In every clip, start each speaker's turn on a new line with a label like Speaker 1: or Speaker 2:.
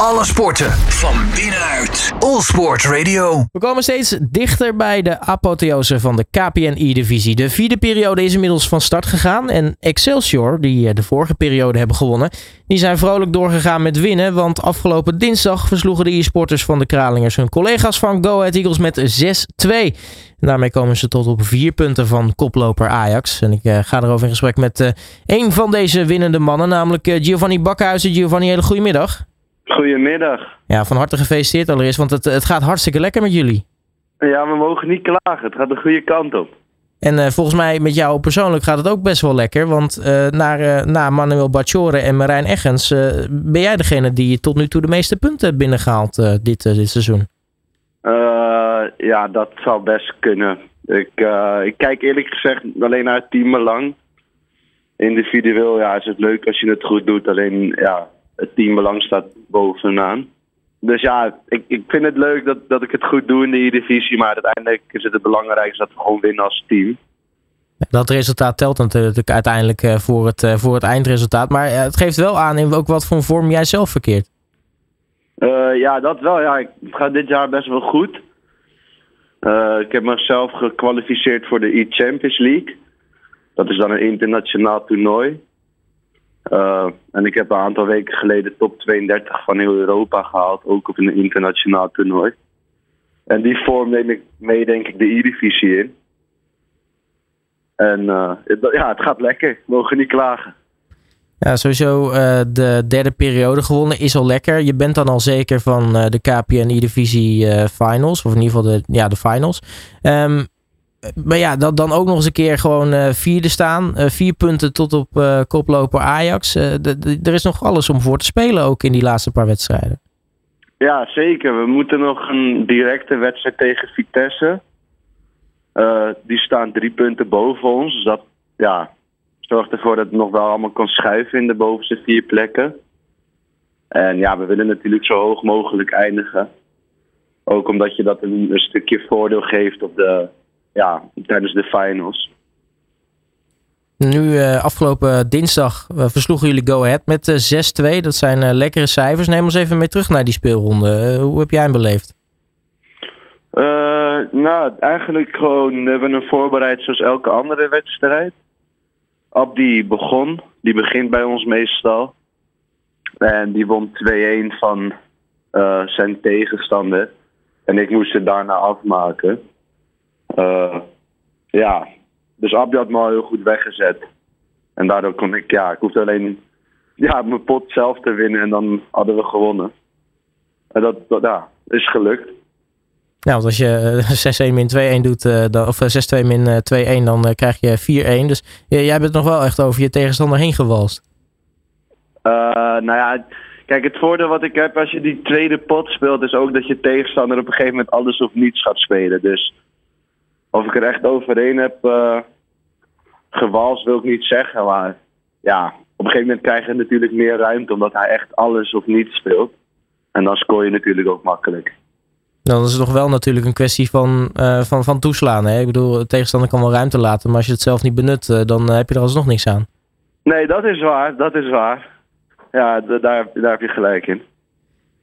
Speaker 1: Alle sporten van binnenuit. All Sport Radio.
Speaker 2: We komen steeds dichter bij de apotheose van de KPNI-divisie. De vierde periode is inmiddels van start gegaan. En Excelsior, die eh, de vorige periode hebben gewonnen, die zijn vrolijk doorgegaan met winnen. Want afgelopen dinsdag versloegen de e-sporters van de Kralingers hun collega's van Go Ahead Eagles met 6-2. En daarmee komen ze tot op vier punten van koploper Ajax. En ik uh, ga erover in gesprek met uh, een van deze winnende mannen, namelijk uh, Giovanni Bakhuizen. Giovanni, hele goedemiddag.
Speaker 3: Goedemiddag.
Speaker 2: Ja, van harte gefeliciteerd allereerst, want het, het gaat hartstikke lekker met jullie.
Speaker 3: Ja, we mogen niet klagen. Het gaat de goede kant op.
Speaker 2: En uh, volgens mij met jou persoonlijk gaat het ook best wel lekker. Want uh, naar, uh, na Manuel Bacciore en Marijn Eggens ben jij degene die tot nu toe de meeste punten hebt binnengehaald dit, dit seizoen.
Speaker 3: ja, dat zou best kunnen. Ik, ik kijk eerlijk gezegd alleen naar het teambelang. Individueel ja, is het leuk als je het goed doet. Alleen ja, het teambelang staat bovenaan. Dus ja, ik, ik vind het leuk dat, dat ik het goed doe in de E-divisie. Maar uiteindelijk is het het belangrijkste dat we gewoon winnen als team.
Speaker 2: Dat resultaat telt natuurlijk uiteindelijk voor het, voor het eindresultaat. Maar het geeft wel aan in ook wat voor vorm jij zelf verkeert.
Speaker 3: Uh, ja, dat wel. Ja, het gaat dit jaar best wel goed. Uh, ik heb mezelf gekwalificeerd voor de E-Champions League. Dat is dan een internationaal toernooi. Uh, en ik heb een aantal weken geleden top 32 van heel Europa gehaald, ook op een internationaal toernooi. En die vorm neem ik mee, denk ik, de E-divisie in. En het, ja, het gaat lekker. We mogen niet klagen.
Speaker 2: Ja, sowieso uh, de derde periode gewonnen is al lekker. Je bent dan al zeker van de KPN E-divisie finals, of in ieder geval de, ja, de finals. Um, maar ja, dan, dan ook nog eens een keer gewoon uh, vierde staan. Uh, vier punten tot op uh, koploper Ajax. er is nog alles om voor te spelen ook in die laatste paar wedstrijden.
Speaker 3: Ja, zeker. We moeten nog een directe wedstrijd tegen Vitesse. die staan drie punten boven ons. Dus dat ja, zorgt ervoor dat het nog wel allemaal kan schuiven in de bovenste vier plekken. En ja, we willen natuurlijk zo hoog mogelijk eindigen. Ook omdat je dat een stukje voordeel geeft op de, ja, tijdens de finals.
Speaker 2: Nu, uh, afgelopen dinsdag uh, versloegen jullie Go Ahead met uh, 6-2. Dat zijn lekkere cijfers. Neem ons even mee terug naar die speelronde. hoe heb jij hem beleefd?
Speaker 3: nou, eigenlijk gewoon we hebben we hem voorbereid zoals elke andere wedstrijd. Abdi begon. Die begint bij ons meestal. En die won 2-1 van zijn tegenstander. En ik moest het daarna afmaken. Uh, ja, dus Abdi had me al heel goed weggezet. En daardoor kon ik, ja, ik hoefde alleen ja, mijn pot zelf te winnen en dan hadden we gewonnen. En dat, dat ja, is gelukt.
Speaker 2: Ja, want als je 6-1 min 2-1 doet, uh, of 6-2 min 2-1, dan uh, krijg je 4-1. Dus jij bent nog wel echt over je tegenstander heen gewalst.
Speaker 3: nou ja, kijk, het voordeel wat ik heb als je die tweede pot speelt, is ook dat je tegenstander op een gegeven moment alles of niets gaat spelen. Dus of ik er echt overheen heb uh, gewalst, wil ik niet zeggen. Maar ja, op een gegeven moment krijg je natuurlijk meer ruimte omdat hij echt alles of niets speelt. En dan scoor je natuurlijk ook makkelijk.
Speaker 2: Dan is het nog wel natuurlijk een kwestie van, uh, van, van toeslaan. Hè? Ik bedoel, de tegenstander kan wel ruimte laten, maar als je het zelf niet benut, uh, dan heb je er alsnog niks aan.
Speaker 3: Nee, dat is waar. Dat is waar. Ja, daar, daar heb je gelijk in.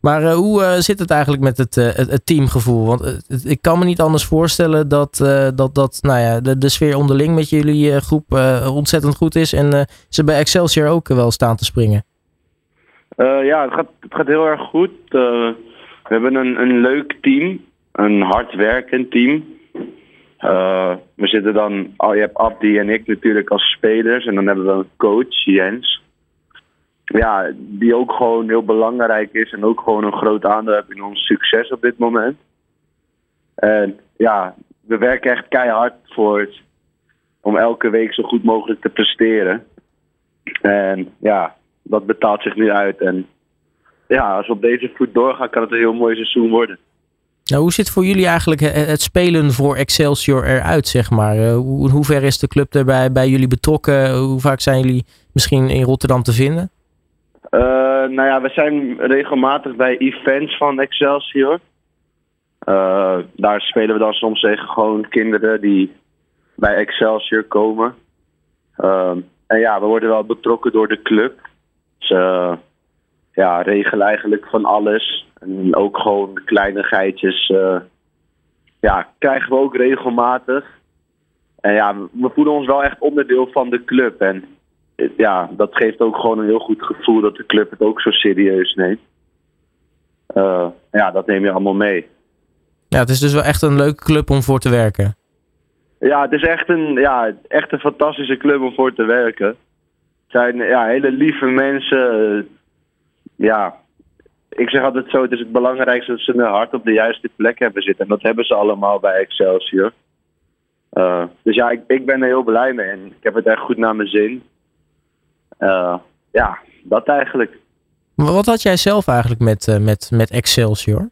Speaker 2: Maar uh, hoe uh, zit het eigenlijk met het, uh, het, teamgevoel? Want ik kan me niet anders voorstellen dat, dat, dat nou ja, de, de sfeer onderling met jullie groep ontzettend goed is. En ze bij Excelsior ook wel staan te springen.
Speaker 3: ja, het gaat, het gaat heel erg goed. we hebben een, een leuk team. Een hardwerkend team. we zitten dan, oh, je hebt Abdi en ik natuurlijk als spelers. En dan hebben we een coach, Jens ja, die ook gewoon heel belangrijk is en ook gewoon een groot aandeel heeft in ons succes op dit moment. En ja, we werken echt keihard voor het, om elke week zo goed mogelijk te presteren. En ja, dat betaalt zich nu uit. En ja, als we op deze voet doorgaan, kan het een heel mooi seizoen worden.
Speaker 2: Nou, hoe zit voor jullie eigenlijk het spelen voor Excelsior eruit, zeg maar? Hoe, hoe ver is de club erbij bij jullie betrokken? Hoe vaak zijn jullie misschien in Rotterdam te vinden?
Speaker 3: Uh, nou ja, we zijn regelmatig bij events van Excelsior. Uh, daar spelen we dan soms tegen gewoon kinderen die bij Excelsior komen. Uh, en ja, we worden wel betrokken door de club. Dus, ja, regelen eigenlijk van alles. En ook gewoon kleinigheidjes eh, ja, krijgen we ook regelmatig. En ja, we voelen ons wel echt onderdeel van de club. En eh, ja, dat geeft ook gewoon een heel goed gevoel dat de club het ook zo serieus neemt. Eh, ja, dat neem je allemaal mee.
Speaker 2: Ja, het is dus wel echt een leuke club om voor te werken.
Speaker 3: Ja, het is echt een, ja, echt een fantastische club om voor te werken. Het zijn ja, hele lieve mensen. Ja, ik zeg altijd zo, het is het belangrijkste dat ze hun hart op de juiste plek hebben zitten. En dat hebben ze allemaal bij Excelsior. Uh, dus ja, ik, ik ben er heel blij mee en ik heb het echt goed naar mijn zin. Uh, ja, dat eigenlijk.
Speaker 2: Maar wat had jij zelf eigenlijk met, uh, met, met Excelsior?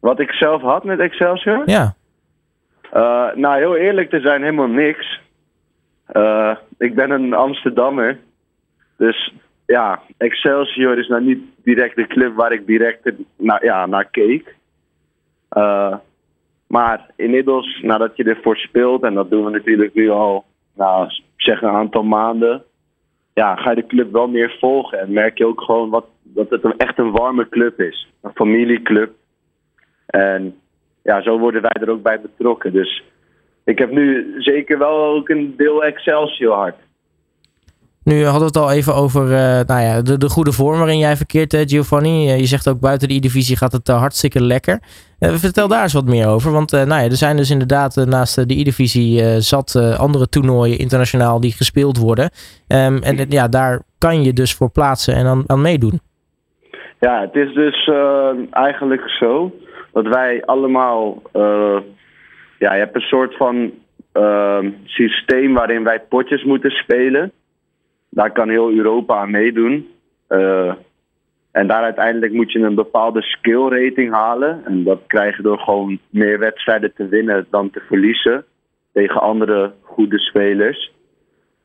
Speaker 3: Wat ik zelf had met Excelsior?
Speaker 2: Ja.
Speaker 3: nou, heel eerlijk te zijn, helemaal niks. ik ben een Amsterdammer. Dus ja, Excelsior is nou niet direct de club waar ik direct naar, ja, naar keek. Uh, maar inmiddels, nadat je ervoor speelt, en dat doen we natuurlijk nu al, nou, zeg een aantal maanden, ja, ga je de club wel meer volgen. En merk je ook gewoon wat, dat het een, echt een warme club is. Een familieclub. En ja, zo worden wij er ook bij betrokken. Dus ik heb nu zeker wel ook een deel Excelsior hart.
Speaker 2: Nu hadden we het al even over uh, nou ja, de, de goede vorm waarin jij verkeert, uh, Giovanni. Uh, je zegt ook buiten de E-divisie gaat het hartstikke lekker. vertel daar eens wat meer over. Want nou ja, er zijn dus inderdaad naast de E-divisie zat andere toernooien internationaal die gespeeld worden. Um, en ja, daar kan je dus voor plaatsen en aan, aan meedoen.
Speaker 3: Ja, het is dus eigenlijk zo dat wij allemaal... ja, je hebt een soort van systeem waarin wij potjes moeten spelen daar kan heel Europa aan meedoen. Uh, en daar uiteindelijk moet je een bepaalde skill rating halen. En dat krijg je door gewoon meer wedstrijden te winnen dan te verliezen tegen andere goede spelers.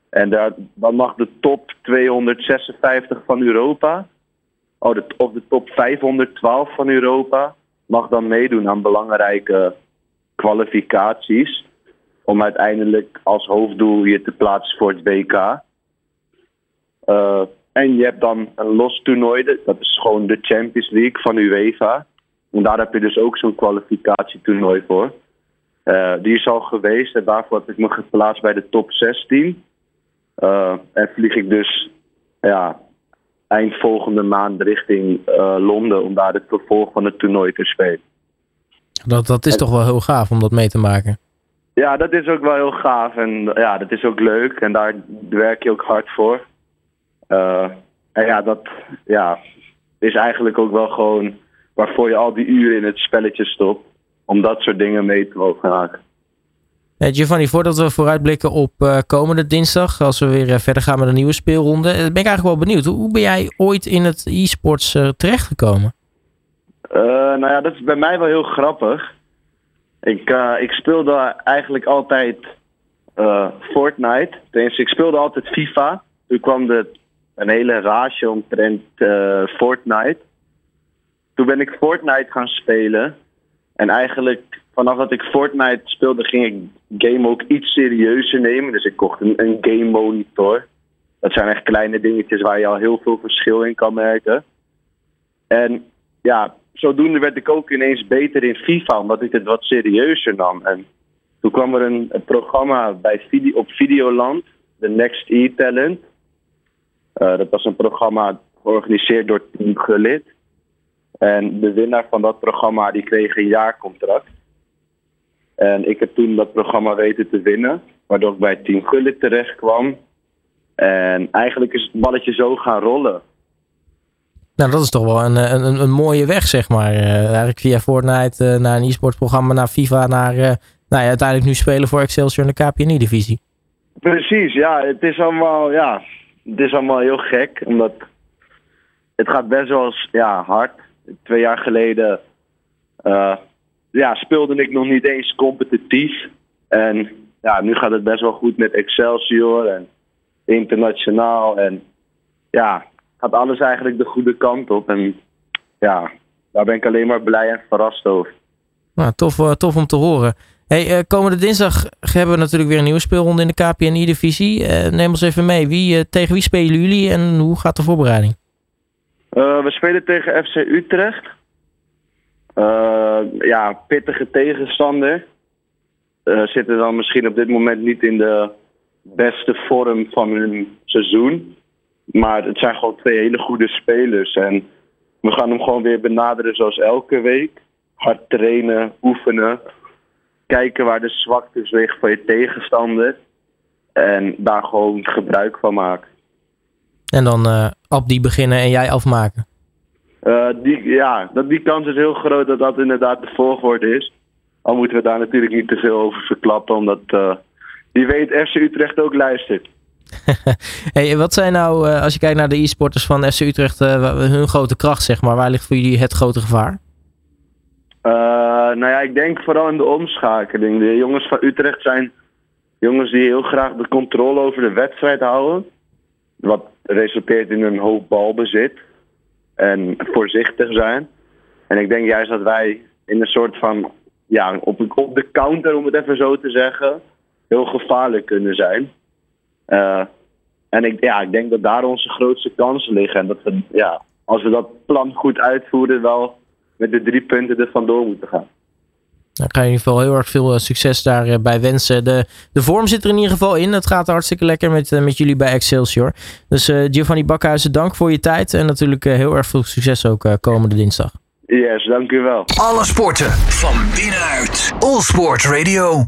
Speaker 3: En daar, dan mag de top 256 van Europa, oh, de, of de top 512 van Europa, mag dan meedoen aan belangrijke kwalificaties. Om uiteindelijk als hoofddoel je te plaatsen voor het WK. Uh, en je hebt dan een los toernooi, dat is gewoon de Champions League van UEFA. En daar heb je dus ook zo'n kwalificatietoernooi voor. Uh, die is al geweest en daarvoor heb ik me geplaatst bij de top 16. Uh, en vlieg ik dus ja, eind volgende maand richting Londen om daar het vervolg van het toernooi te spelen.
Speaker 2: Dat, dat is toch wel heel gaaf om dat mee te maken?
Speaker 3: Ja, dat is ook wel heel gaaf en ja, dat is ook leuk en daar werk je ook hard voor. Uh, en ja, dat ja, is eigenlijk ook wel gewoon waarvoor je al die uren in het spelletje stopt. Om dat soort dingen mee te mogen maken.
Speaker 2: Hey Giovanni, voordat we vooruitblikken op uh, komende dinsdag, als we weer uh, verder gaan met een nieuwe speelronde, ben ik eigenlijk wel benieuwd. Hoe ben jij ooit in het e-sports terechtgekomen?
Speaker 3: nou ja, dat is bij mij wel heel grappig. Ik, ik speelde eigenlijk altijd Fortnite. Tenminste, ik speelde altijd FIFA. Toen kwam de een hele rage omtrent uh, Fortnite. Toen ben ik Fortnite gaan spelen. En eigenlijk vanaf dat ik Fortnite speelde, ging ik game ook iets serieuzer nemen. Dus ik kocht een, een game monitor. Dat zijn echt kleine dingetjes waar je al heel veel verschil in kan merken. En ja, zodoende werd ik ook ineens beter in FIFA, omdat ik het wat serieuzer nam. En toen kwam er een, programma bij op Videoland, de Next E-Talent. Uh, dat was een programma georganiseerd door Team Gullit. En de winnaar van dat programma die kreeg een jaarcontract. En ik heb toen dat programma weten te winnen, waardoor ik bij Team Gullit terecht kwam. En eigenlijk is het balletje zo gaan rollen.
Speaker 2: Nou, dat is toch wel een, een, een mooie weg, zeg maar. Uh, eigenlijk via Fortnite uh, naar een e programma, naar FIFA, naar uh, nou ja, uiteindelijk nu spelen voor Excelsior in de KPNI-divisie.
Speaker 3: Precies, ja. Het is allemaal, ja, het is allemaal heel gek, omdat het gaat best wel ja, hard. Twee jaar geleden uh, ja, speelde ik nog niet eens competitief. En ja, nu gaat het best wel goed met Excelsior en internationaal. En ja, gaat alles eigenlijk de goede kant op. En ja, daar ben ik alleen maar blij en verrast over.
Speaker 2: Nou, tof, uh, tof om te horen. Hey, uh, komende dinsdag hebben we natuurlijk weer een nieuwe speelronde in de KPNI-divisie. Uh, eh, neem ons even mee. Wie, uh, tegen wie spelen jullie en hoe gaat de voorbereiding?
Speaker 3: Eh, we spelen tegen FC Utrecht. Eh, ja, pittige tegenstander. Eh, zitten dan misschien op dit moment niet in de beste vorm van hun seizoen. Maar het zijn gewoon twee hele goede spelers. En we gaan hem gewoon weer benaderen zoals elke week. Hard trainen, oefenen. Kijken waar de zwaktes liggen van je tegenstander. En daar gewoon gebruik van maken.
Speaker 2: En dan uh, Abdi beginnen en jij afmaken.
Speaker 3: Uh, die, ja, dat, die kans is heel groot dat dat inderdaad de volgorde is. Al moeten we daar natuurlijk niet te veel over verklappen, omdat uh, die weet FC Utrecht ook luistert.
Speaker 2: hey, wat zijn nou, als je kijkt naar de e-sporters van FC Utrecht, hun grote kracht, zeg maar? Waar ligt voor jullie het grote gevaar?
Speaker 3: Nou ja, ik denk vooral in de omschakeling. De jongens van Utrecht zijn jongens die heel graag de controle over de wedstrijd houden. Wat resulteert in een hoog balbezit. En voorzichtig zijn. En ik denk juist dat wij in een soort van, ja, op, op de counter, om het even zo te zeggen, heel gevaarlijk kunnen zijn. Uh, en ik, ja, ik denk dat daar onze grootste kansen liggen. En dat we, ja, als we dat plan goed uitvoeren, wel met de drie punten er vandoor moeten gaan.
Speaker 2: Dan ga je in ieder geval heel erg veel succes daarbij wensen. De, de vorm zit er in ieder geval in. Het gaat hartstikke lekker met, met jullie bij Excelsior. Dus uh, Giovanni Bakhuizen, dank voor je tijd. En natuurlijk uh, heel erg veel succes ook uh, komende dinsdag.
Speaker 3: Yes, dank u wel.
Speaker 1: Alle sporten van binnenuit. All Sport Radio.